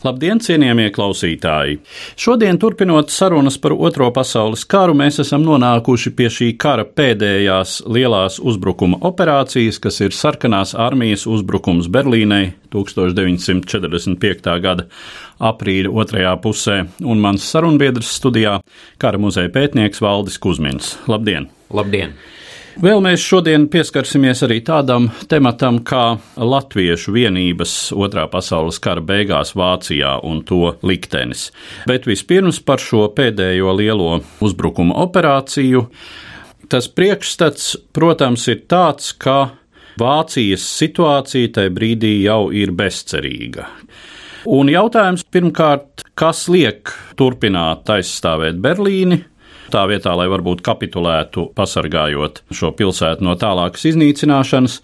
Labdien, cienījamie klausītāji! Šodien, turpinot sarunas par Otro pasaules karu, mēs esam nonākuši pie šī kara pēdējās lielās uzbrukuma operācijas, kas ir sarkanās armijas uzbrukums Berlīnei 1945. gada aprīļa otrajā pusē, un mans sarunbiedrs studijā - kara muzeja pētnieks Valdis Kusmins. Labdien! Labdien! Vēl mēs šodien pieskarsimies arī tādam tematam kā Latviešu vienības otrā pasaules kara beigās Vācijā un to liktenis. Bet vispirms par šo pēdējo lielo uzbrukuma operāciju. Tas priekšstats, protams, ir tāds, ka Vācijas situācija tajā brīdī jau ir bezcerīga. Un jautājums pirmkārt, kas liek turpināt aizstāvēt Berlīni, tā vietā, lai varbūt kapitulētu, pasargājot šo pilsētu no tālākas iznīcināšanas,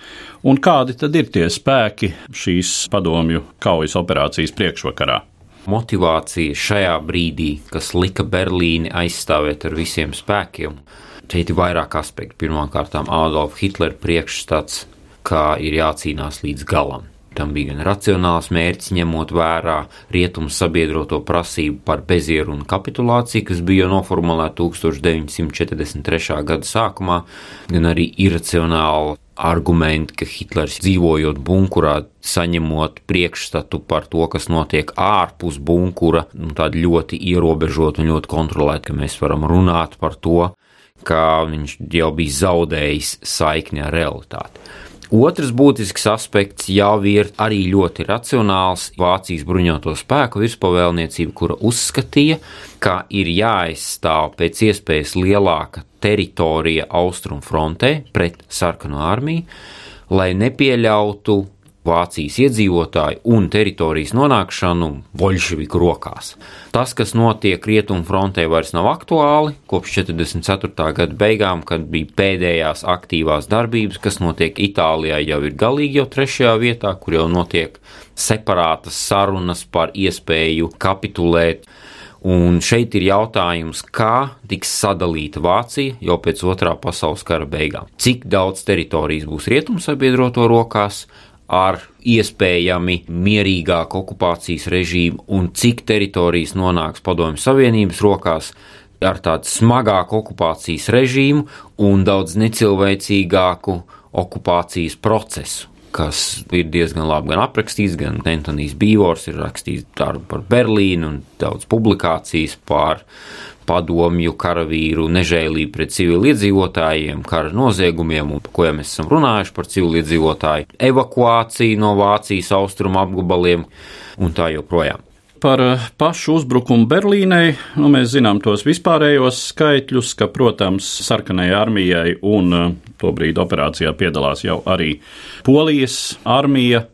un kādi tad ir tie spēki šīs padomju kaujas operācijas priekšvakarā? Motivācija šajā brīdī, kas lika Berlīni aizstāvēt ar visiem spēkiem, šeit ir vairāk aspektu. Pirmkārt, Adolfa Hitlera priekšstats, kā ir jācīnās līdz galam. Tam bija gan racionāls mērķis, ņemot vērā rietumu sabiedroto prasību par bezieru un kapitulāciju, kas bija noformulēta 1943. gada sākumā, gan arī iracionāli argumenti, ka Hitlers dzīvojot bunkurā, saņemot priekšstatu par to, kas notiek ārpus bunkura, nu, tādu ļoti ierobežotu un ļoti kontrolētu, ka mēs varam runāt par to, ka viņš jau bija zaudējis saikni ar realitāti. Otrs būtisks aspekts jau ir arī ļoti racionāls Vācijas bruņoto spēku virspavēlniecība, kura uzskatīja, ka ir jāaizstāv pēc iespējas lielāka teritorija austrumfrontē pret sarkano armiju, lai nepieļautu Vācijas iedzīvotāju un teritorijas nonākšanu bolševiku rokās. Tas, kas notiek rietumfrontē, vairs nav aktuāli kopš 44. gada beigām, kad bija pēdējās aktīvās darbības, kas notiek Itālijā, jau ir galīgi jau trešajā vietā, kur jau notiek separātas sarunas par iespēju kapitulēt. Un šeit ir jautājums, kā tiks sadalīta Vācija jau pēc otrā pasaules kara beigām. Cik daudz teritorijas būs rietumsabiedroto rokās, ar iespējami mierīgāku okupācijas režīmu un cik teritorijas nonāks Padomju Savienības rokās ar tādu smagāku okupācijas režīmu un daudz necilvēcīgāku okupācijas procesu kas ir diezgan labi gan aprakstīts, gan Antonijs Bīvors ir rakstījis darbu par Berlīnu un daudz publikācijas par padomju karavīru nežēlību pret civiliedzīvotājiem, kara noziegumiem, un ko jau mēs esam runājuši par civiliedzīvotāju evakuāciju no Vācijas austrumu apgabaliem un tā joprojām. Par eh, pašu uzbrukumu Berlīnai nu, mēs zinām tos vispārējos skaitļus, ka, protams, sarkanajai armijai un eh, tobrīd operācijā piedalās jau arī Polijas armija,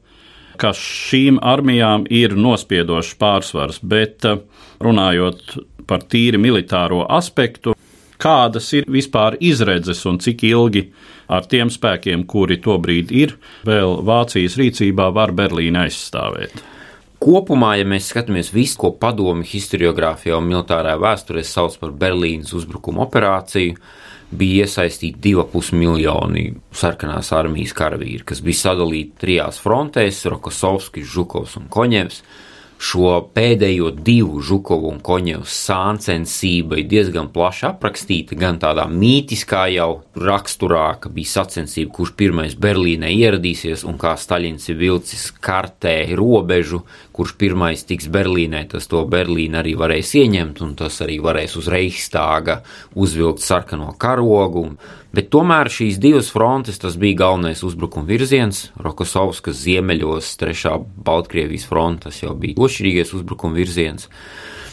ka šīm armijām ir nospiedošs pārsvars, bet eh, runājot par tīri militāro aspektu, kādas ir vispār izredzes un cik ilgi ar tiem spēkiem, kuri tobrīd ir, vēl Vācijas rīcībā var Berlīnu aizstāvēt. Kopumā, ja mēs skatāmies visu, ko padomi historiografijā un militārā vēsturē sauc par Berlīnas uzbrukuma operāciju, bija iesaistīti 2,5 miljoni sarkanās armijas karavīri, kas bija sadalīti trijās frontēs - Rokosovskis, Žukovs un Koņevs šo pēdējo divu Žukovu un Koņevu sāncensība ir diezgan plaši aprakstīta, gan tādā mītiskā jau raksturā, ka bija sacensība, kurš pirmais Berlīnē ieradīsies un kā Staļins ir vilcis kartē robežu, kurš pirmais tiks Berlīnē, tas to Berlīnu arī varēs ieņemt un tas arī varēs uz Reichstāga uzvilkt sarkano karogu. Bet tomēr šīs divas frontes bija galvenais uzbrukuma virziens. Rokosovskas ziemeļos, trešā Baltkrievijas fronte, tas jau bija otršķirīgais uzbrukuma virziens.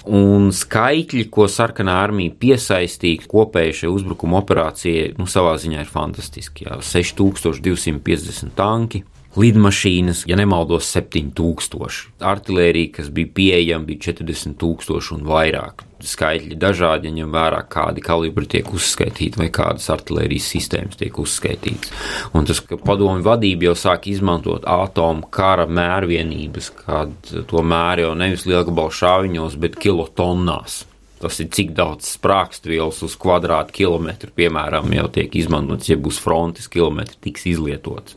Un skaitļi, ko sarkanā armija piesaistīja kopēji šai uzbrukuma operācijai, nu, savā ziņā ir fantastiski. Jā, 6250 tanki, lidmašīnas, ja nemaldos, 7000. Artilērija, kas bija pieejama, bija 40,000 un vairāk. Skaitļi dažādi, ja ņem vērā, kādi kalibri tiek uzskaitīti vai kādas artilērijas sistēmas tiek uzskaitītas. Un tas, ka padomju vadība jau sāk izmantot atomu kara mērvienības, kad to mēr jau nevis lielgabalu šāviņos, bet kilotonnās. Tas ir cik daudz sprāgstvielas uz kvadrātkilometru, piemēram, jau tiek izmantots, ja būs frontes kilometri, tiks izlietots.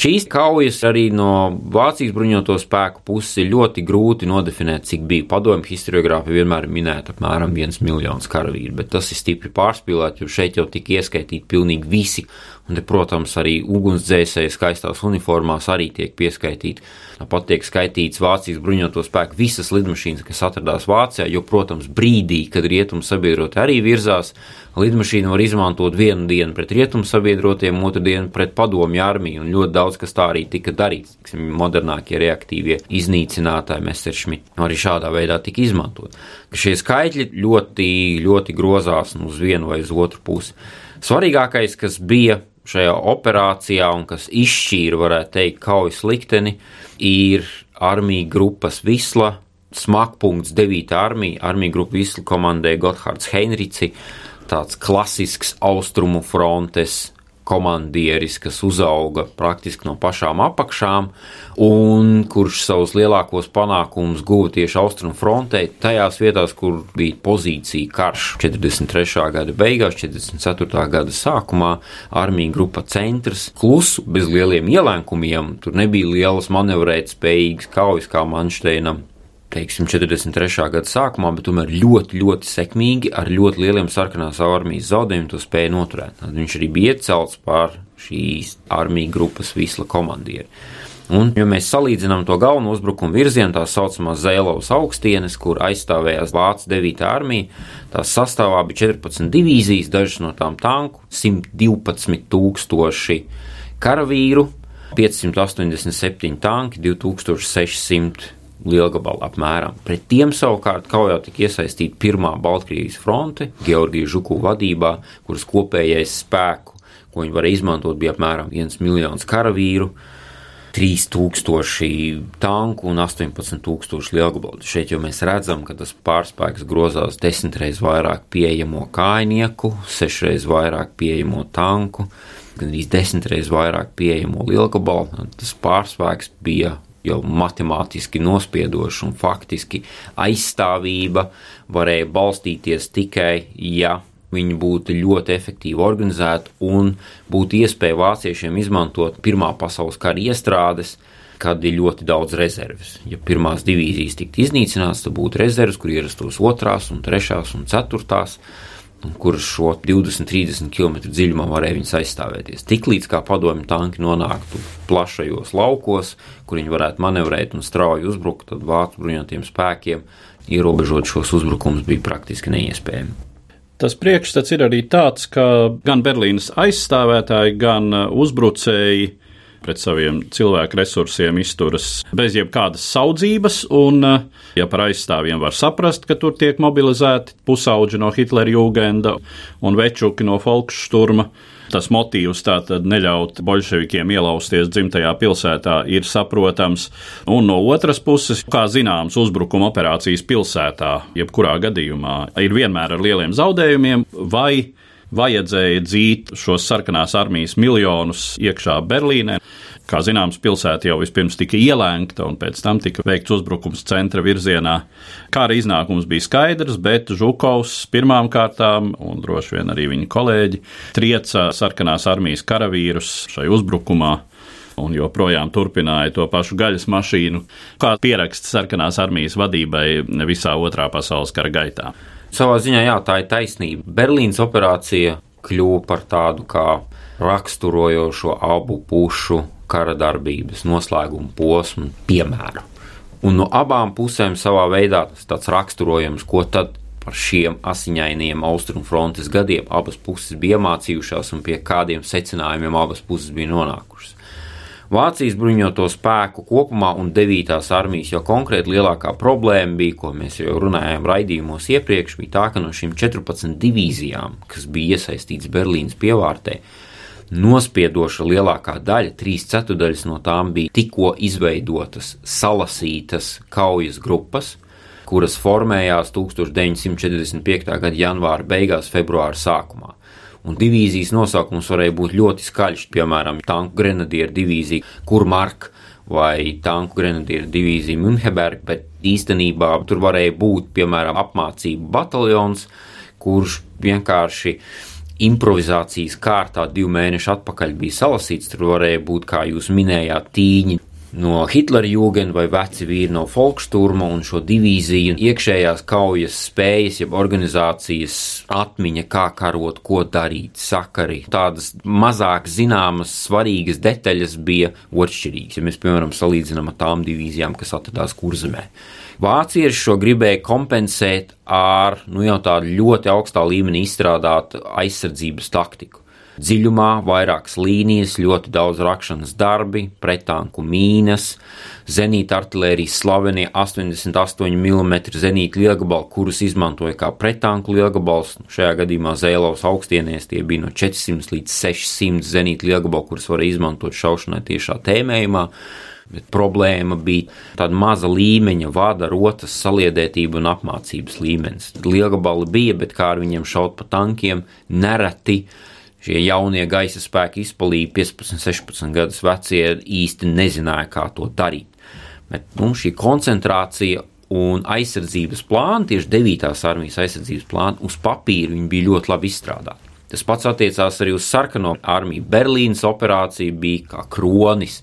Šīs kaujas arī no Vācijas bruņoto spēku puses ir ļoti grūti nodefinēt, cik bija. Padomju historiogrāfi vienmēr ir minēta apmēram viens miljons karavīru, bet tas ir stipri pārspīlēts, jo šeit jau tika ieskaitīti pilnīgi visi. Un, te, protams, arī ugunsdzēsēji skaistās uniformās arī tiek pieskaitīti. Tāpat tiek skaitīts Vācijas bruņoto spēku visas lidmašīnas, kas atradās Vācijā, jo, protams, brīdī, kad rietumu sabiedroti arī virzās, lidmašīnu var izmantot vienu dienu pret rietumu sabiedrotiem, otru dienu pret padomju armiju, un ļoti daudz kas tā arī tika darīts. Tiksim, modernākie reaktīvie iznīcinātāji Messerschmitt arī šādā veidā tika izmantot. Šie skaitļi ļoti, ļoti grozās uz vienu vai uz otru pusi. Svarīgākais, kas bija šajā operācijā un kas izšķīra, varētu teikt, kaujas likteni, ir armija grupas Visla, smakpunkts 9. armija, armija grupa Visla komandēja Gotthārds Heinrici, tāds klasisks austrumu frontes komandieris, kas uzauga praktiski no pašām apakšām, un kurš savus lielākos panākumus guva tieši austrumu frontē, tajās vietās, kur bija pozīcija karš 43. gada beigās, 44. gada sākumā, armija grupa centrs, klusu, bez lieliem ielēkumiem, tur nebija lielas manevrēt spējīgas kaujas kā Manšteinam teiksim, 43. gada sākumā, bet tomēr ļoti, ļoti sekmīgi ar ļoti lieliem sarkanās armijas zaudējumiem to spēja noturēt. Tad viņš arī bija iecelts par šīs armijas grupas visla komandieru. Un, ja mēs salīdzinām to galveno uzbrukumu virzienu, tā saucamā Zēlovas augstienes, kur aizstāvējās Vācijas 9. armija, tās sastāvā bija 14 divīzijas, dažas no tām tanku, 112 tūkstoši karavīru, 587 tanki, 2600 lielgabalu apmēram. Pret tiem savukārt kaujā tika iesaistīta pirmā Baltkrievijas fronte, Georgija Žuku vadībā, kuras kopējais spēku, ko viņi varēja izmantot, bija apmēram 1 miljons karavīru. 3000 tanku un 18,000 lielgabalu. Šeit jau mēs redzam, ka tas pārspēks grozās desmitreiz vairāk pieejamo kājnieku, sešreiz vairāk pieejamo tanku, gan arī desmitreiz vairāk pieejamo lielgabalu. Tas pārspēks bija jau matemātiski nospiedoša un faktiski aizstāvība varēja balstīties tikai, ja viņi būtu ļoti efektīvi organizēti un būtu iespēja vāciešiem izmantot Pirmā pasaules kara iestrādes, kad ir ļoti daudz rezerves. Ja pirmās divīzijas tiktu iznīcināts, tad būtu rezerves, kur ierastos otrās, un trešās un ceturtās kurš šo 20-30 km dziļumā varēja viņus aizstāvēties. Tiklīdz kā padomju tanki nonāktu plašajos laukos, kur viņi varētu manevrēt un strauji uzbrukt, tad vācu bruņotajiem spēkiem ierobežot šos uzbrukumus bija praktiski neiespējami. Tas priekšstats ir arī tāds, ka gan Berlīnas aizstāvētāji, gan uzbrucēji pret saviem cilvēku resursiem izturas bez jebkādas saudzības, un, eh, ja par aizstāvjiem var saprast, ka tur tiek mobilizēti pusauģi no Hitlera jūgenda un večuki no Folkšturma, tas motīvs tātad neļaut bolševikiem ielausties dzimtajā pilsētā ir saprotams, un no otras puses, kā zināms, uzbrukuma operācijas pilsētā, jebkurā gadījumā, ir vienmēr ar lieliem zaudējumiem, vai vajadzēja dzīt šos sarkanās armijas miljonus iekšā Berlīnē. Kā zināms, pilsēta jau vispirms tika ielēgta, un pēc tam tika veikts uzbrukums centra virzienā. Kā arī iznākums bija skaidrs, bet Žukovs pirmām kārtām, un droši vien arī viņa kolēģi, trieca sarkanās armijas karavīrus šai uzbrukumā un joprojām turpināja to pašu gaļas mašīnu, kā pieraksts sarkanās armijas vadībai visā otrā pasaules kara gaitā. Savā ziņā, jā, tā ir taisnība. Berlīnas operācija kļuva par tādu kā raksturojošo abu pušu kara darbības noslēguma posmu piemēru. Un no abām pusēm savā veidā tas tāds raksturojums, ko tad par šiem asiņainiem austrumfrontes gadiem abas puses bija iemācījušās un pie kādiem secinājumiem abas puses bija nonākušas. Vācijas bruņoto spēku kopumā un 9. armijas jau konkrēti lielākā problēma bija, ko mēs jau runājām raidījumos iepriekš, bija tā, ka no šīm 14 divīzijām, kas bija iesaistītas Berlīnas pievārtē, nospiedoša lielākā daļa, trīs ceturdaļas no tām bija tikko izveidotas, salasītas kaujas grupas, kuras formējās 1945. gada janvāra beigās, februāra sākumā. Un divīzijas nosaukums varēja būt ļoti skaļš, piemēram, tanku grenadieru divīzija Kurmark vai tanku grenadieru divīzija Münheberg, bet īstenībā tur varēja būt, piemēram, apmācību bataljons, kurš vienkārši improvizācijas kārtā divu mēnešu atpakaļ bija salasīts. Tur varēja būt, kā jūs minējāt, tīņi no Hitlera jūgena vai veci vīri no Folksturma un šo divīziju iekšējās kaujas spējas, jeb organizācijas atmiņa, kā karot, ko darīt, sakari. Tādas mazāk zināmas, svarīgas detaļas bija otršķirīgas, ja mēs, piemēram, salīdzinām ar tām divīzijām, kas atradās kurzemē. Vācieši šo gribēja kompensēt ar nu, jau tādu ļoti augstā līmenī izstrādātu aizsardzības taktiku dziļumā, vairākas līnijas, ļoti daudz rakšanas darbi, pretanku mīnas, zenīta artilērijas slavenie 88 mm zenīta lielgabali, kurus izmantoja kā pretanku lielgabals. Šajā gadījumā Zēlovas augstienēs tie bija no 400 līdz 600 zenīta lielgabali, kurus varēja izmantot šaušanai tiešā tēmējumā. Bet problēma bija tāda maza līmeņa, vada, rotas saliedētība un apmācības līmenis. Lielgabali bija, bet kā ar viņiem šaut pa tankiem, nereti šie jaunie gaisa spēki izpalīgi 15, 16 gadus vecie īsti nezināja, kā to darīt. Bet nu, šī koncentrācija un aizsardzības plāni, tieši 9. armijas aizsardzības plāni, uz papīra bija ļoti labi izstrādāti. Tas pats attiecās arī uz sarkano armiju. Berlīnas operācija bija kā kronis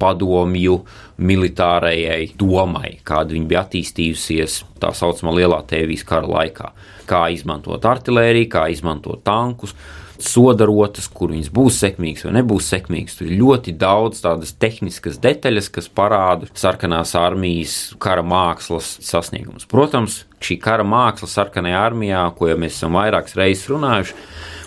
padomju militārajai domai, kāda viņa bija attīstījusies tā saucamā lielā tēvijas kara laikā. Kā izmantot artēriju, kā izmantot tankus, sodarotas, kur viņas būs sekmīgas vai nebūs sekmīgas. Tur ir ļoti daudz tādas tehniskas detaļas, kas parāda sarkanās armijas kara mākslas sasniegumus. Protams, šī kara māksla sarkanajā armijā, ko jau mēs esam vairākas reizes runājuši,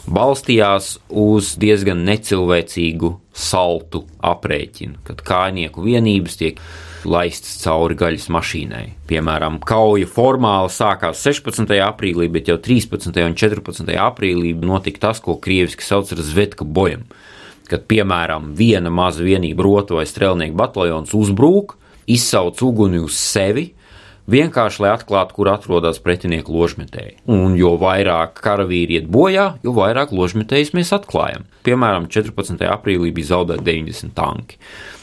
balstījās uz diezgan necilvēcīgu saltu aprēķinu, kad kājnieku vienības tiek laistas cauri gaļas mašīnai. Piemēram, kauja formāli sākās 16. aprīlī, bet jau 13. un 14. aprīlī notika tas, ko krieviski sauc par zvetka bojam. Kad, piemēram, viena maza vienība, rotu vai strēlnieku bataljons uzbrūk, izsauc uguni uz sevi, vienkārši lai atklātu, kur atrodas pretinieku ložmetēji. Un jo vairāk karavīri iet bojā, jo vairāk ložmetējus mēs atklājam. Piemēram, 14. aprīlī bija zaudēti 90 tanki.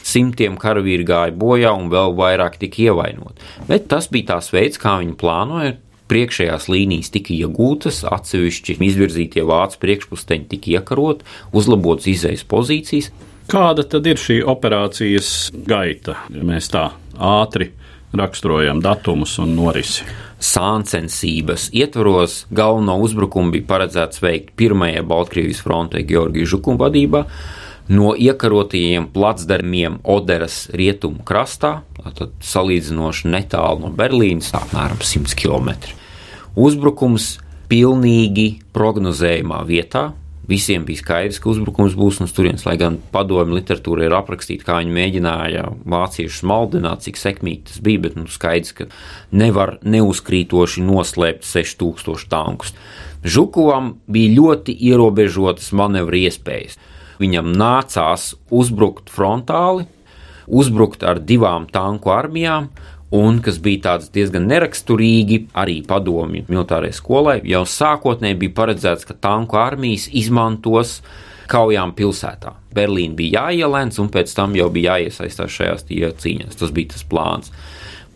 Simtiem karavīri gāja bojā un vēl vairāk tika ievainoti. Bet tas bija tās veids, kā viņi plānoja priekšējās līnijas tika iegūtas, atsevišķi izvirzītie vācu priekšpusteņi tika iekarot, uzlabotas izējas pozīcijas. Kāda tad ir šī operācijas gaita, ja mēs tā ātri raksturojam datumus un norisi. Sāncensības ietvaros galveno uzbrukumu bija paredzēts veikt pirmajai Baltkrievijas frontei Georgijas Žukuma vadībā no iekarotajiem placdarmiem Oderas rietumu krastā, tad salīdzinoši netālu no Berlīnas, apmēram 100 km. Uzbrukums pilnīgi prognozējumā vietā, Visiem bija skaidrs, ka uzbrukums būs no turienes, lai gan padomju literatūra ir aprakstīta, kā viņi mēģināja vāciešus maldināt, cik sekmīgi tas bija, bet nu, skaidrs, ka nevar neuzkrītoši noslēpt 6000 tankus. Žukovam bija ļoti ierobežotas manevru iespējas. Viņam nācās uzbrukt frontāli, uzbrukt ar divām tanku armijām, un kas bija diezgan neraksturīgi arī padomju militārajai skolai, jau sākotnēji bija paredzēts, ka tanku armijas izmantos kaujām pilsētā. Berlīna bija jāielēns, un pēc tam jau bija jāiesaistās šajās cīņās. Tas bija tas plāns.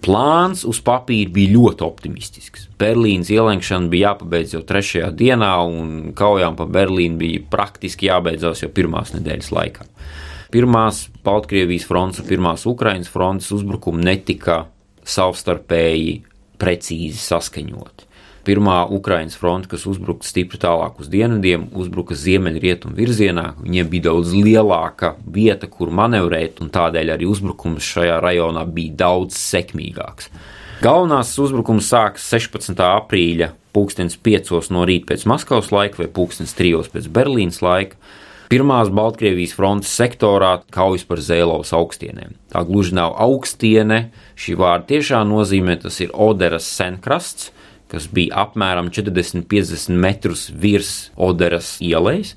Plāns uz papīra bija ļoti optimistisks. Berlīnas ielenkšana bija jāpabeidz jau trešajā dienā, un kaujām pa Berlīnu bija praktiski jābeidzās jau pirmās nedēļas laikā. Pirmās Baltkrievijas frontes un pirmās Ukrainas frontes uzbrukumi netika savstarpēji precīzi saskaņoti. Pirmā Ukraiņas fronte, kas uzbruka stipri tālāk uz dienvidiem, uzbruka ziemeļrietumu virzienā. Viņiem bija daudz lielāka vieta, kur manevrēt, un tādēļ arī uzbrukums šajā rajonā bija daudz sekmīgāks. Galvenās uzbrukums sākas 16. aprīļa pulkstenis 5 no rīta pēc Maskavas laika vai pulkstenis 3 pēc Berlīnas laika. Pirmās Baltkrievijas frontes sektorā kaujas par Zēlovas augstienēm. Tā gluži nav augstiene, šī vārda tiešām nozīmē, tas ir Oderas senkrasts, kas bija apmēram 40-50 metrus virs Oderas ielas.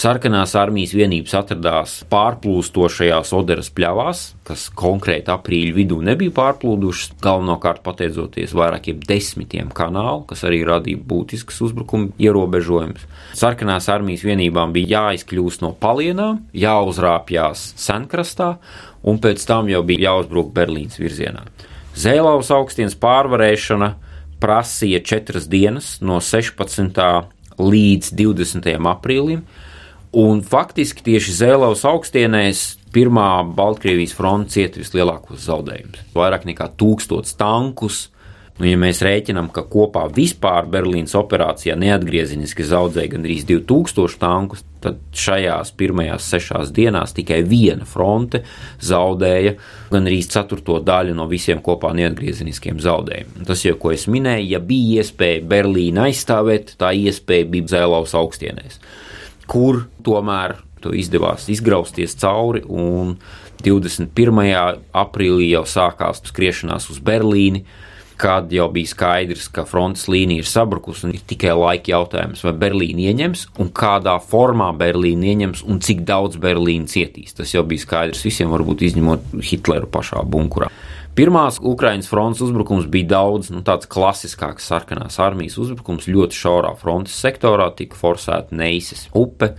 Sarkanās armijas vienības atradās pārplūstošajās Oderas pļavās, kas konkrēti aprīļa vidū nebija pārplūdušas, galvenokārt pateicoties vairākiem desmitiem kanālu, kas arī radīja būtiskas uzbrukuma ierobežojumus. Sarkanās armijas vienībām bija jāizkļūst no palienām, jāuzrāpjas senkrastā, un pēc tam jau bija jāuzbruk Berlīnas virzienā. Zēlaus augstienes pārvarēšana prasīja četras dienas, no 16. līdz 20. aprīlim Un faktiski tieši Zēlaus augstienēs pirmā Baltkrievijas fronte cieta vislielākos zaudējumus. Vairāk nekā tūkstots tankus. Nu, ja mēs rēķinām, ka kopā vispār Berlīnas operācijā neatgriezeniski zaudēja gandrīz 2000 tankus, tad šajās pirmajās sešās dienās tikai viena fronte zaudēja gandrīz ceturto daļu no visiem kopā neatgriezeniskiem zaudējumiem. Tas jau, ko es minēju, ja bija iespēja Berlīnu aizstāvēt, tā iespēja bija Zēlaus augstienēs kur tomēr to izdevās izgrausties cauri. 21. aprīlī jau sākās skriešanās uz Berlīni, kad jau bija skaidrs, ka frontes līnija ir sabrukusi un ir tikai laika jautājums, vai Berlīna ieņems un kādā formā Berlīna ieņems un cik daudz Berlīna cietīs. Tas jau bija skaidrs visiem, varbūt izņemot Hitleru pašā bunkurā. Pirmās Ukraiņas frontes uzbrukums bija daudz nu, tāds klasiskāks sarkanās armijas uzbrukums. Ļoti šaurā frontes sektorā tika forsēta Neises upe.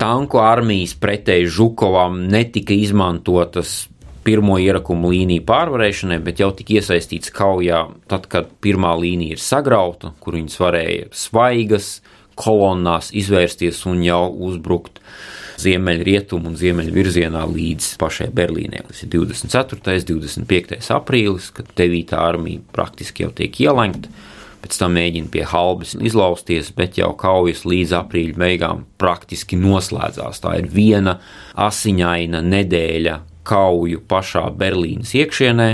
Tanku armijas pretēji Žukovam netika izmantotas pirmo ierakumu līniju pārvarēšanai, bet jau tika iesaistīts kaujā, tad, kad pirmā līnija ir sagrauta, kur viņas varēja svaigas kolonnās izvērsties un jau uzbrukt ziemeļrietumu un ziemeļu virzienā līdz pašai Berlīnai. Tas ir 24. un 25. aprīlis, kad 9. armija praktiski jau tiek ielenkta. Pēc tam mēģina pie halbas izlausties, bet jau kaujas līdz aprīļa beigām praktiski noslēdzās. Tā ir viena asiņaina nedēļa kauju pašā Berlīnas iekšienē,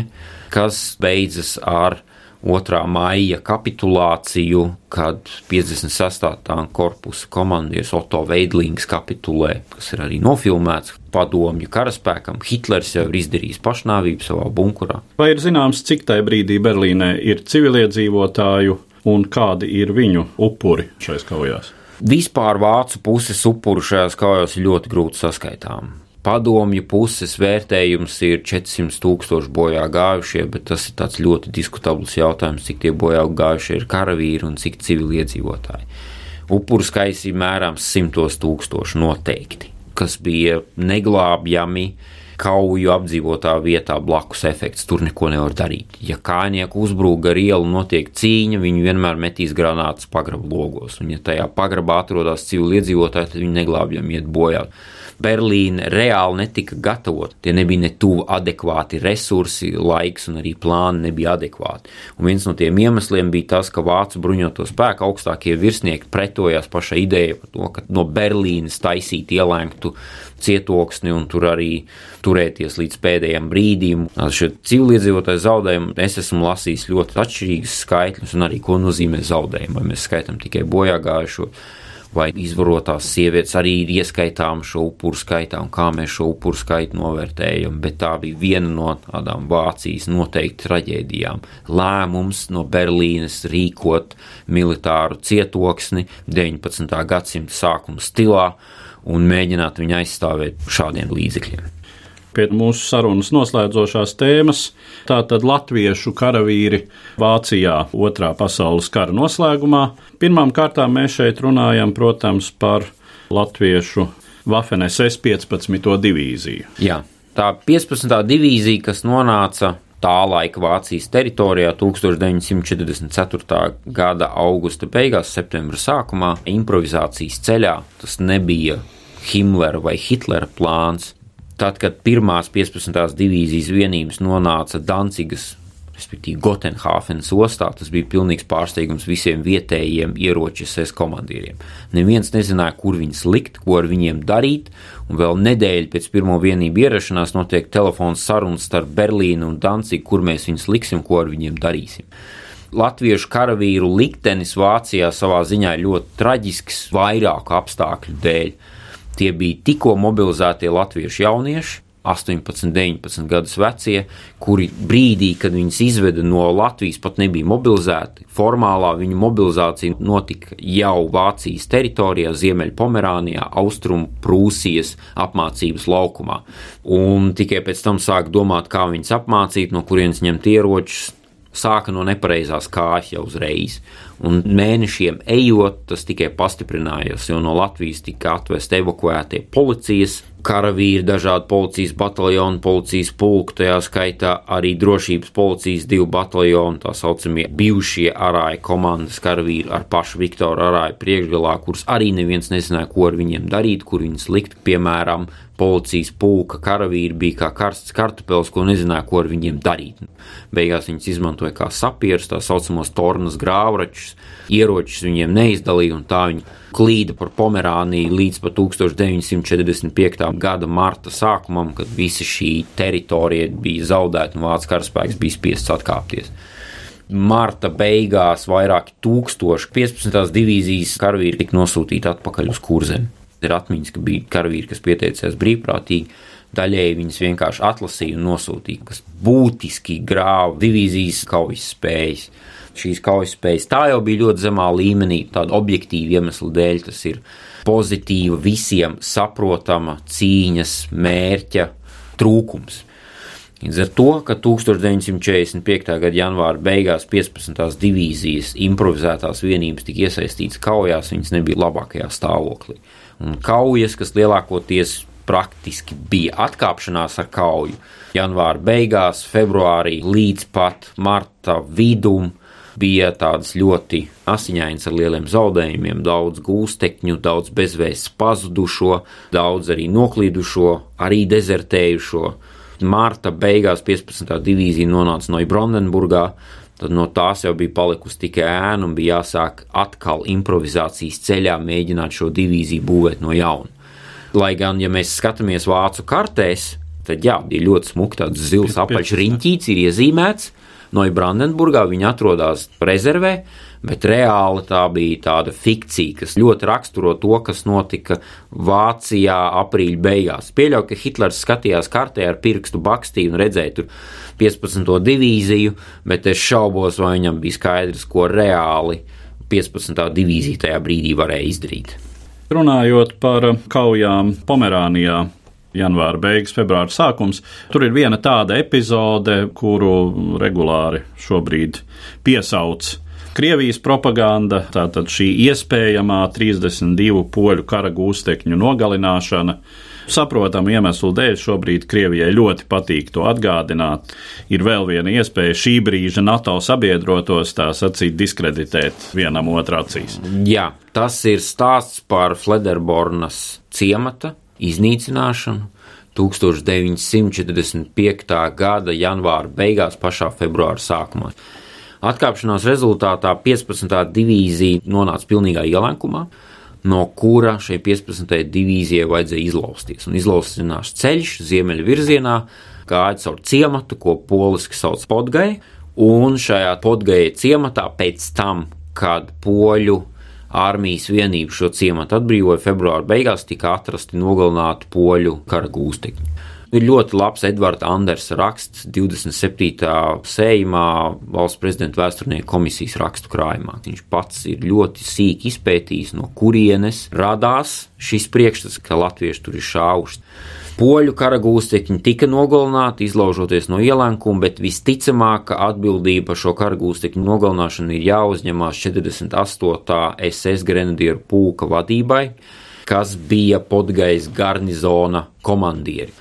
kas beidzas ar 2. maija kapitulāciju, kad 56. tanka korpusa komandieris Otto Veidlings kapitulē, kas ir arī nofilmēts padomju karaspēkam. Hitlers jau ir izdarījis pašnāvību savā bunkurā. Vai ir zināms, cik tajā brīdī Berlīnē ir civiliedzīvotāju un kādi ir viņu upuri šajās kaujās? Vispār vācu puses upuru šajās kaujās ir ļoti grūti saskaitām padomju puses vērtējums ir 400 tūkstoši bojā gājušie, bet tas ir tāds ļoti diskutabls jautājums, cik tie bojā gājušie ir karavīri un cik civiliedzīvotāji. Upuru skaits ir mērāms simtos tūkstoši noteikti, kas bija neglābjami kauju apdzīvotā vietā blakus efekts. Tur neko nevar darīt. Ja kājnieku uzbrūk gar ielu, notiek cīņa, viņi vienmēr metīs granātas pagraba logos. Un, ja tajā pagrabā atrodas civiliedzīvotāji, tad viņi neglābjami iet bojā. Berlīna reāli netika gatavota. Tie nebija ne tuvu adekvāti resursi, laiks un arī plāni nebija adekvāti. Un viens no tiem iemesliem bija tas, ka vācu bruņoto spēku augstākie virsnieki pretojās pašai idejai par to, ka no Berlīnas taisīt ielēktu cietoksni un tur arī turēties līdz pēdējiem brīdim. Šie civiliedzīvotāji zaudējumi, es esmu lasījis ļoti atšķirīgus skaitļus, un arī ko nozīmē zaudējumi. Vai mēs skaitām tikai bojā gājušo vai izvarotās sievietes arī ir ieskaitām šo upuru skaitā un kā mēs šo upuru skaitu novērtējam, bet tā bija viena no tādām Vācijas noteikti traģēdijām. Lēmums no Berlīnes rīkot militāru cietoksni 19. gadsimta sākuma stilā un mēģināt viņu aizstāvēt šādiem līdzekļiem pie mūsu sarunas noslēdzošās tēmas. Tātad latviešu karavīri Vācijā otrā pasaules kara noslēgumā. Pirmām kārtām mēs šeit runājam, protams, par latviešu Vafenes S-15 divīziju. Jā, tā 15. divīzija, kas nonāca tā laika Vācijas teritorijā 1944. gada augusta beigās, septembra sākumā, improvizācijas ceļā. Tas nebija Himmlera vai Hitlera plāns. Tad, kad pirmās 15. divīzijas vienības nonāca Dancigas, respektīvi Gotenhāfenes ostā, tas bija pilnīgs pārsteigums visiem vietējiem ieroču SS komandieriem. Neviens nezināja, kur viņus likt, ko ar viņiem darīt, un vēl nedēļu pēc pirmo vienību ierašanās notiek telefons sarunas starp Berlīnu un Dancigu, kur mēs viņus liksim, ko ar viņiem darīsim. latviešu karavīru liktenis Vācijā savā ziņā ļoti traģisks vairāku apstākļu dēļ. Tie bija tikko mobilizētie latviešu jaunieši, 18, 19 gadus vecie, kuri brīdī, kad viņus izveda no Latvijas, pat nebija mobilizēti. Formālā viņu mobilizācija notika jau Vācijas teritorijā, Ziemeļpomerānijā, Austrum Prūsijas apmācības laukumā. Un tikai pēc tam sāk domāt, kā viņus apmācīt, no kurienes ņemt ieročus, sāka no nepareizās kājas jau uzreiz. Un mēnešiem ejot, tas tikai pastiprinājās, jo no Latvijas tika atvest evakuētie policijas karavīri, dažādi policijas bataljoni, policijas pulki, tajā skaitā arī drošības policijas divu bataljonu, tā saucamie bijušie arāja komandas karavīri ar pašu Viktoru arāju priekšgalā, kurus arī neviens nezināja, ko ar viņiem darīt, kur viņus likt, piemēram, policijas pulka karavīri bija kā karsts kartupēlis, ko nezināja, ko ar viņiem darīt. Beigās viņus izmantoja kā sapierus, tā saucamos tornas grāvračus, ieročus viņiem neizdalīja, un tā viņi klīda par Pomerāniju līdz pat 1945. gada marta sākumam, kad visa šī teritorija bija zaudēta un vācu karaspēks bija spiests atkāpties marta beigās vairāki tūkstoši 15. divīzijas karavīri tika nosūtīti atpakaļ uz kurzem. Ir atmiņas, ka bija karavīri, kas pieteicās brīvprātīgi, daļēji viņas vienkārši atlasīja un nosūtīja, kas būtiski grāva divīzijas kaujas spējas šīs kaujas spējas. Tā jau bija ļoti zemā līmenī, tāda objektīva iemesla dēļ. Tas ir pozitīva, visiem saprotama cīņas mērķa trūkums. Līdz ar to, ka 1945. gada janvāra beigās 15. divīzijas improvizētās vienības tika iesaistītas kaujās, viņas nebija labākajā stāvoklī. Un kaujas, kas lielākoties praktiski bija atkāpšanās ar kauju, janvāra beigās, februārī līdz pat marta vidum, bija tādas ļoti asiņainas ar lieliem zaudējumiem, daudz gūstekņu, daudz bezvēsts pazudušo, daudz arī noklīdušo, arī dezertējušo. Marta beigās 15. divīzija nonāca no Brandenburgā, tad no tās jau bija palikusi tikai ēna un bija jāsāk atkal improvizācijas ceļā mēģināt šo divīziju būvēt no jauna. Lai gan, ja mēs skatāmies vācu kartēs, tad jā, bija ļoti smuki tāds zils apaļš riņķīts, ir iezīmēts, Neubrandenburgā, viņi atrodas rezervē, bet reāli tā bija tāda fikcija, kas ļoti raksturo to, kas notika Vācijā aprīļa beigās. Pieļauju, ka Hitlers skatījās kartē ar pirkstu bakstīju un redzēja tur 15. divīziju, bet es šaubos, vai viņam bija skaidrs, ko reāli 15. divīzija tajā brīdī varēja izdarīt. Runājot par kaujām Pomerānijā, janvāra beigas, februāra sākums. Tur ir viena tāda epizode, kuru regulāri šobrīd piesauc. Krievijas propaganda, tātad šī iespējamā 32 poļu kara gūstekņu nogalināšana. Saprotamu iemeslu dēļ šobrīd Krievijai ļoti patīk to atgādināt. Ir vēl viena iespēja šī brīža NATO sabiedrotos, tā sacīt, diskreditēt vienam otrā acīs. Jā, tas ir stāsts par Flederbornas ciemata iznīcināšanu 1945. gada janvāra beigās, pašā februāra sākumā. Atkāpšanās rezultātā 15. divīzija nonāca pilnīgā ielenkumā, no kura šai 15. divīzijai vajadzēja izlausties. Un izlausties ceļš ziemeļu virzienā gāja caur ciematu, ko poliski sauc Podgai, un šajā Podgai ciematā pēc tam, kad poļu armijas vienību šo ciematu atbrīvoja februāra beigās, tika atrasti nogalināti poļu kara gūstekņi. Ir ļoti labs Edvards Andersa raksts 27. sējumā valsts prezidenta vēsturnieku komisijas rakstu krājumā. Viņš pats ir ļoti sīki izpētījis, no kurienes radās šis priekšstats, ka latvieši tur ir šāvuši. Poļu kara gūstekņi tika nogalināti, izlaužoties no ielēkuma, bet visticamāk, ka atbildība par šo kara gūstekņu nogalināšanu ir jāuzņemās 48. SS grenadieru pulka vadībai, kas bija Podgais garnizona komandieri.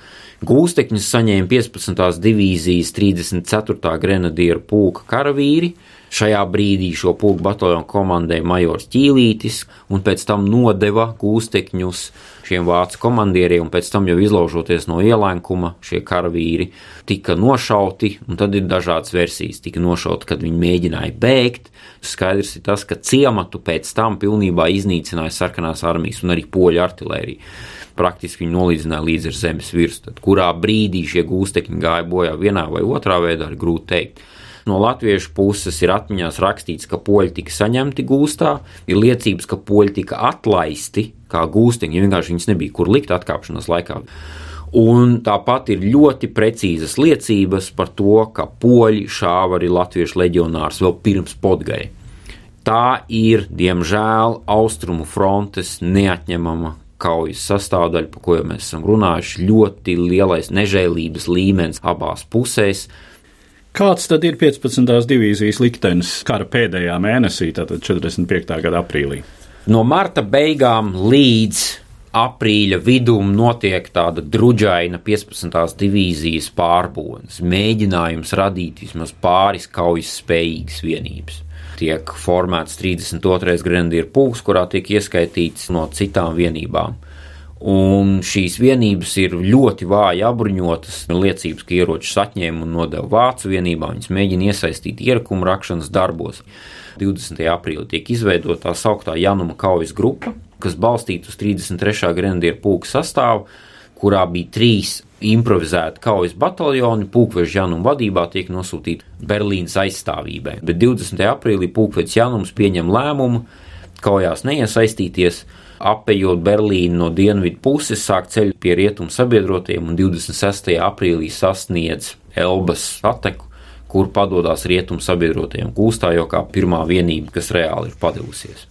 Gūstekņus saņēma 15. divīzijas 34. grenadieru pulka karavīri, Šajā brīdī šo pulku bataljonu komandēja majors Ķīlītis, un pēc tam nodeva gūstekņus šiem vācu komandieriem, un pēc tam jau izlaužoties no ielēkuma, šie karavīri tika nošauti, un tad ir dažādas versijas. Tika nošauti, kad viņi mēģināja bēgt. Skaidrs ir tas, ka ciematu pēc tam pilnībā iznīcināja sarkanās armijas un arī poļu artilērija. Praktiski viņi nolīdzināja līdz zemes virsmu. Kurā brīdī šie gūstekņi gāja bojā vienā vai otrā veidā, ir grūti pateikt. No latviešu puses ir atmiņās rakstīts, ka poļi tika saņemti gūstā, ir liecības, ka poļi tika atlaisti kā gūstiņi, vienkārši viņas nebija kur likt atkāpšanās laikā. Un tāpat ir ļoti precīzas liecības par to, ka poļi šāva arī latviešu leģionārus vēl pirms podgai. Tā ir, diemžēl, austrumu frontes neatņemama kaujas sastāvdaļa, par ko jau mēs esam runājuši, ļoti lielais nežēlības līmenis abās pusēs. Kāds tad ir 15. divīzijas liktenis kara pēdējā mēnesī, tātad 45. gada aprīlī? No marta beigām līdz aprīļa vidum notiek tāda druģaina 15. divīzijas pārbūves, mēģinājums radīt vismaz pāris kaujas spējīgas vienības tiek formēts 32. grenadieru pulks, kurā tiek ieskaitīts no citām vienībām. Un šīs vienības ir ļoti vāji apbruņotas. Liecības, ka ieročus atņēma un nodeva vācu vienībām, viņas mēģina iesaistīt ierakuma rakšanas darbos. 20. aprīlī tiek izveidota tā sauktā Januma kaujas grupa, kas balstīta uz 33. grenadieru pulka sastāvu, kurā bija trīs improvizēti kaujas bataljoni, Pūkveža Januma vadībā tiek nosūtīti Berlīnas aizstāvībai. Bet 20. aprīlī Pūkveža Janums pieņem lēmumu kaujās neiesaistīties, apējot Berlīnu no dienvidu puses, sāk ceļu pie rietumu sabiedrotiem un 26. aprīlī sasniedz Elbas sateku, kur padodas rietumu sabiedrotiem gūstā jau kā pirmā vienība, kas reāli ir padevusies.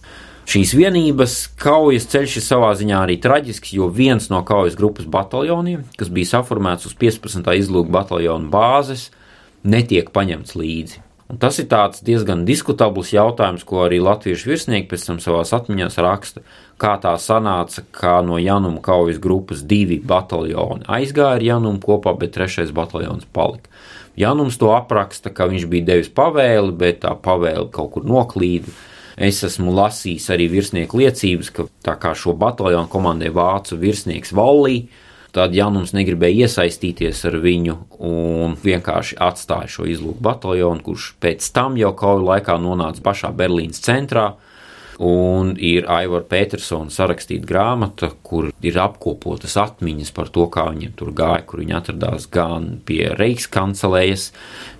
Šīs vienības kaujas ceļš ir savā ziņā arī traģisks, jo viens no kaujas grupas bataljoniem, kas bija saformēts uz 15. izlūku bataljonu bāzes, netiek paņemts līdzi. Un tas ir diezgan diskutabls jautājums, ko arī latviešu virsnieki pēc tam savā atmiņā raksta. Kā tā sanāca, ka no Januma kaujas grupas divi bataljoni aizgāja ar Janumu kopā, bet trešais bataljons palika. Janums to apraksta, ka viņš bija devis pavēli, bet tā pavēle kaut kur noklīda Es esmu lasījis arī virsnieku liecības, ka tā kā šo bataljonu komandē vācu virsnieks Vallī, tad Janums negribēja iesaistīties ar viņu un vienkārši atstāja šo izlūku bataljonu, kurš pēc tam jau kauju laikā nonāca pašā Berlīnas centrā Un ir Aivara Petersona sarakstīta grāmata, kur ir apkopotas atmiņas par to, kā viņiem tur gāja, kur viņi atradās gan pie Reichskancelējas,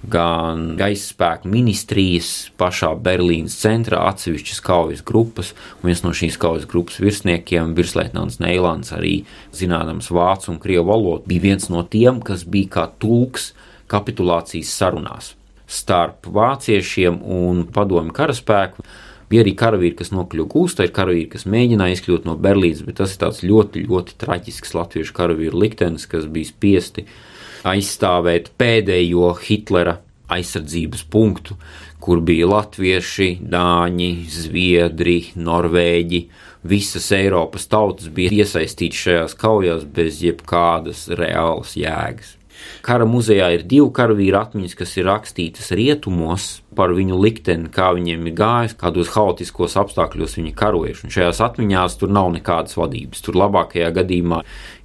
gan gaisa spēku ministrijas pašā Berlīnas centrā atsevišķas kaujas grupas. Un viens no šīs kaujas grupas virsniekiem, virsleitnants Neilants, arī zinādams vācu un krievu valodu, bija viens no tiem, kas bija kā tulks kapitulācijas sarunās starp vāciešiem un padomju karaspēku. Bija arī karavīri, kas nokļuva gūstā, ir karavīri, kas mēģināja izkļūt no Berlīnas, bet tas ir tāds ļoti, ļoti traģisks latviešu karavīru liktenis, kas bija spiesti aizstāvēt pēdējo Hitlera aizsardzības punktu, kur bija latvieši, dāņi, zviedri, norvēģi. Visas Eiropas tautas bija iesaistītas šajās kaujās bez jebkādas reālas jēgas. Kara muzejā ir divi karavīru atmiņas, kas ir rakstītas rietumos par viņu likteni, kā viņiem ir gājis, kādos haotiskos apstākļos viņi karojuši. Un šajās atmiņās tur nav nekādas vadības. Tur labākajā gadījumā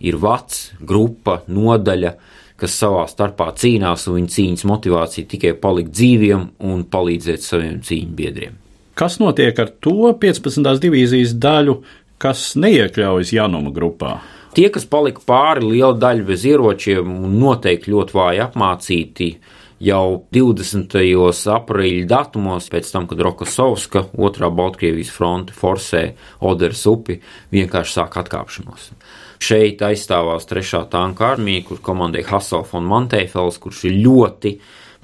ir vats, grupa, nodaļa, kas savā starpā cīnās, un viņa cīņas motivācija tikai palikt dzīviem un palīdzēt saviem cīņu biedriem. Kas notiek ar to 15. divīzijas daļu, kas neiekļaujas Januma grupā? Tie, kas palika pāri, liela daļa bez ieročiem, noteikti ļoti vāji apmācīti. Jau 20. aprīļa datumos, pēc tam, kad Rokosovska, otrā Baltkrievijas fronte, forsē Oderas upi, vienkārši sāk atkāpšanos. Šeit aizstāvās trešā tanka armija, kur komandēja Hasels un Mantēfels, kurš ir ļoti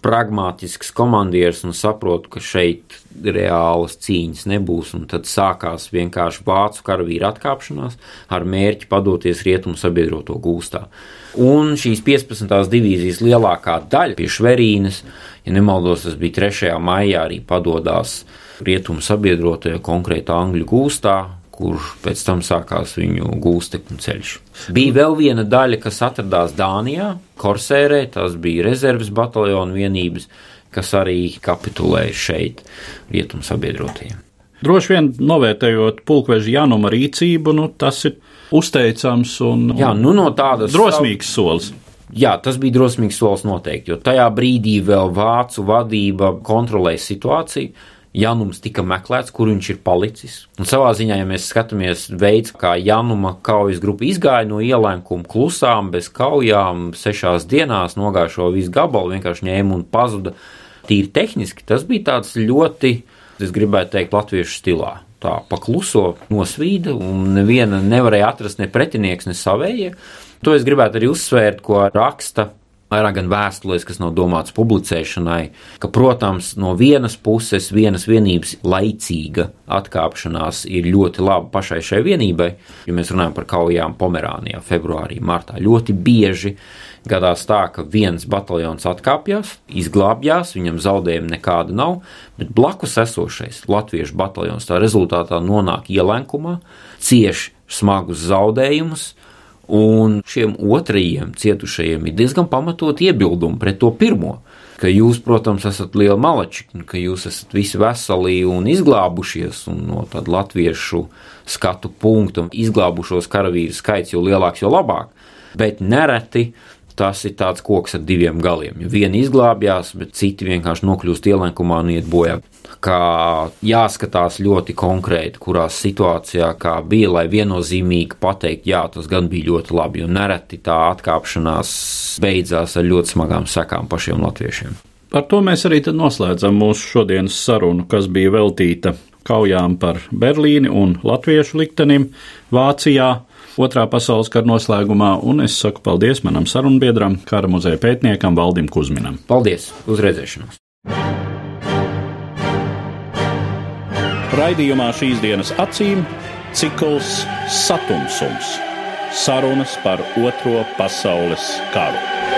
pragmātisks komandieris un saprotu, ka šeit reālas cīņas nebūs. Tad sākās vienkārši vācu karavīru atkāpšanās ar mērķi padoties rietumu sabiedroto gūstā. Un šīs 15. divīzijas lielākā daļa pie Šverīnas, ja nemaldos, tas bija 3. maijā, arī padodās rietumu sabiedrotajā konkrētā angļu gūstā, kurš pēc tam sākās viņu gūstekņu ceļš. Bija vēl viena daļa, kas atradās Dānijā, Korsērē, tas bija rezerves bataljona vienības, kas arī kapitulēja šeit rietumu sabiedrotajiem. Droši vien novērtējot pulkveža Januma rīcību, nu, tas ir uzteicams un, un Jā, nu no tādas drosmīgs solis. Jā, tas bija drosmīgs solis noteikti, jo tajā brīdī vēl vācu vadība kontrolēja situāciju Janums tika meklēts, kur viņš ir palicis. Un savā ziņā, ja mēs skatāmies veids, kā Januma kaujas grupa izgāja no ielēkuma klusām, bez kaujām, sešās dienās nogāja šo visu gabalu, vienkārši ņēma un pazuda. tīri tehniski tas bija tāds ļoti, es gribētu teikt, latviešu stilā. Tā pakluso nosvīda, un neviena nevarēja atrast ne pretinieks, ne savējie. To es gribētu arī uzsvērt, ko raksta vairāk gan vēstulēs, kas nav domāts publicēšanai, ka, protams, no vienas puses vienas vienības laicīga atkāpšanās ir ļoti laba pašai šai vienībai, ja mēs runājam par kaujām Pomerānijā, februārī, martā. Ļoti bieži gadās tā, ka viens bataljons atkāpjas, izglābjās, viņam zaudējumu nekāda nav, bet blakus esošais latviešu bataljons tā rezultātā nonāk ielenkumā, cieš smagus zaudējumus, Un šiem otrajiem cietušajiem ir diezgan pamatot iebildumi pret to pirmo. Ka jūs, protams, esat lieli malači, ka jūs esat visi veseli un izglābušies, un no tāda latviešu skatu punktu izglābušos karavīru skaits jo lielāks, jo labāk. Bet nereti tas ir tāds koks ar diviem galiem. Jo vieni izglābjās, bet citi vienkārši nokļūst ielenkumā un iet bojā kā jāskatās ļoti konkrēti, kurā situācijā bija, lai viennozīmīgi pateikt, jā, tas gan bija ļoti labi, jo nereti tā atkāpšanās beidzās ar ļoti smagām sekām pašiem latviešiem. Par to mēs arī noslēdzam mūsu šodienas sarunu, kas bija veltīta kaujām par Berlīni un latviešu liktenim Vācijā. Otrā pasaules kara noslēgumā, un es saku paldies manam sarunbiedram, kara muzeja pētniekam Valdim Kusminam. Paldies! Uz redzēšanos! Raidījumā šīs dienas acīm cikls Satumsums - sarunas par Otro pasaules karu.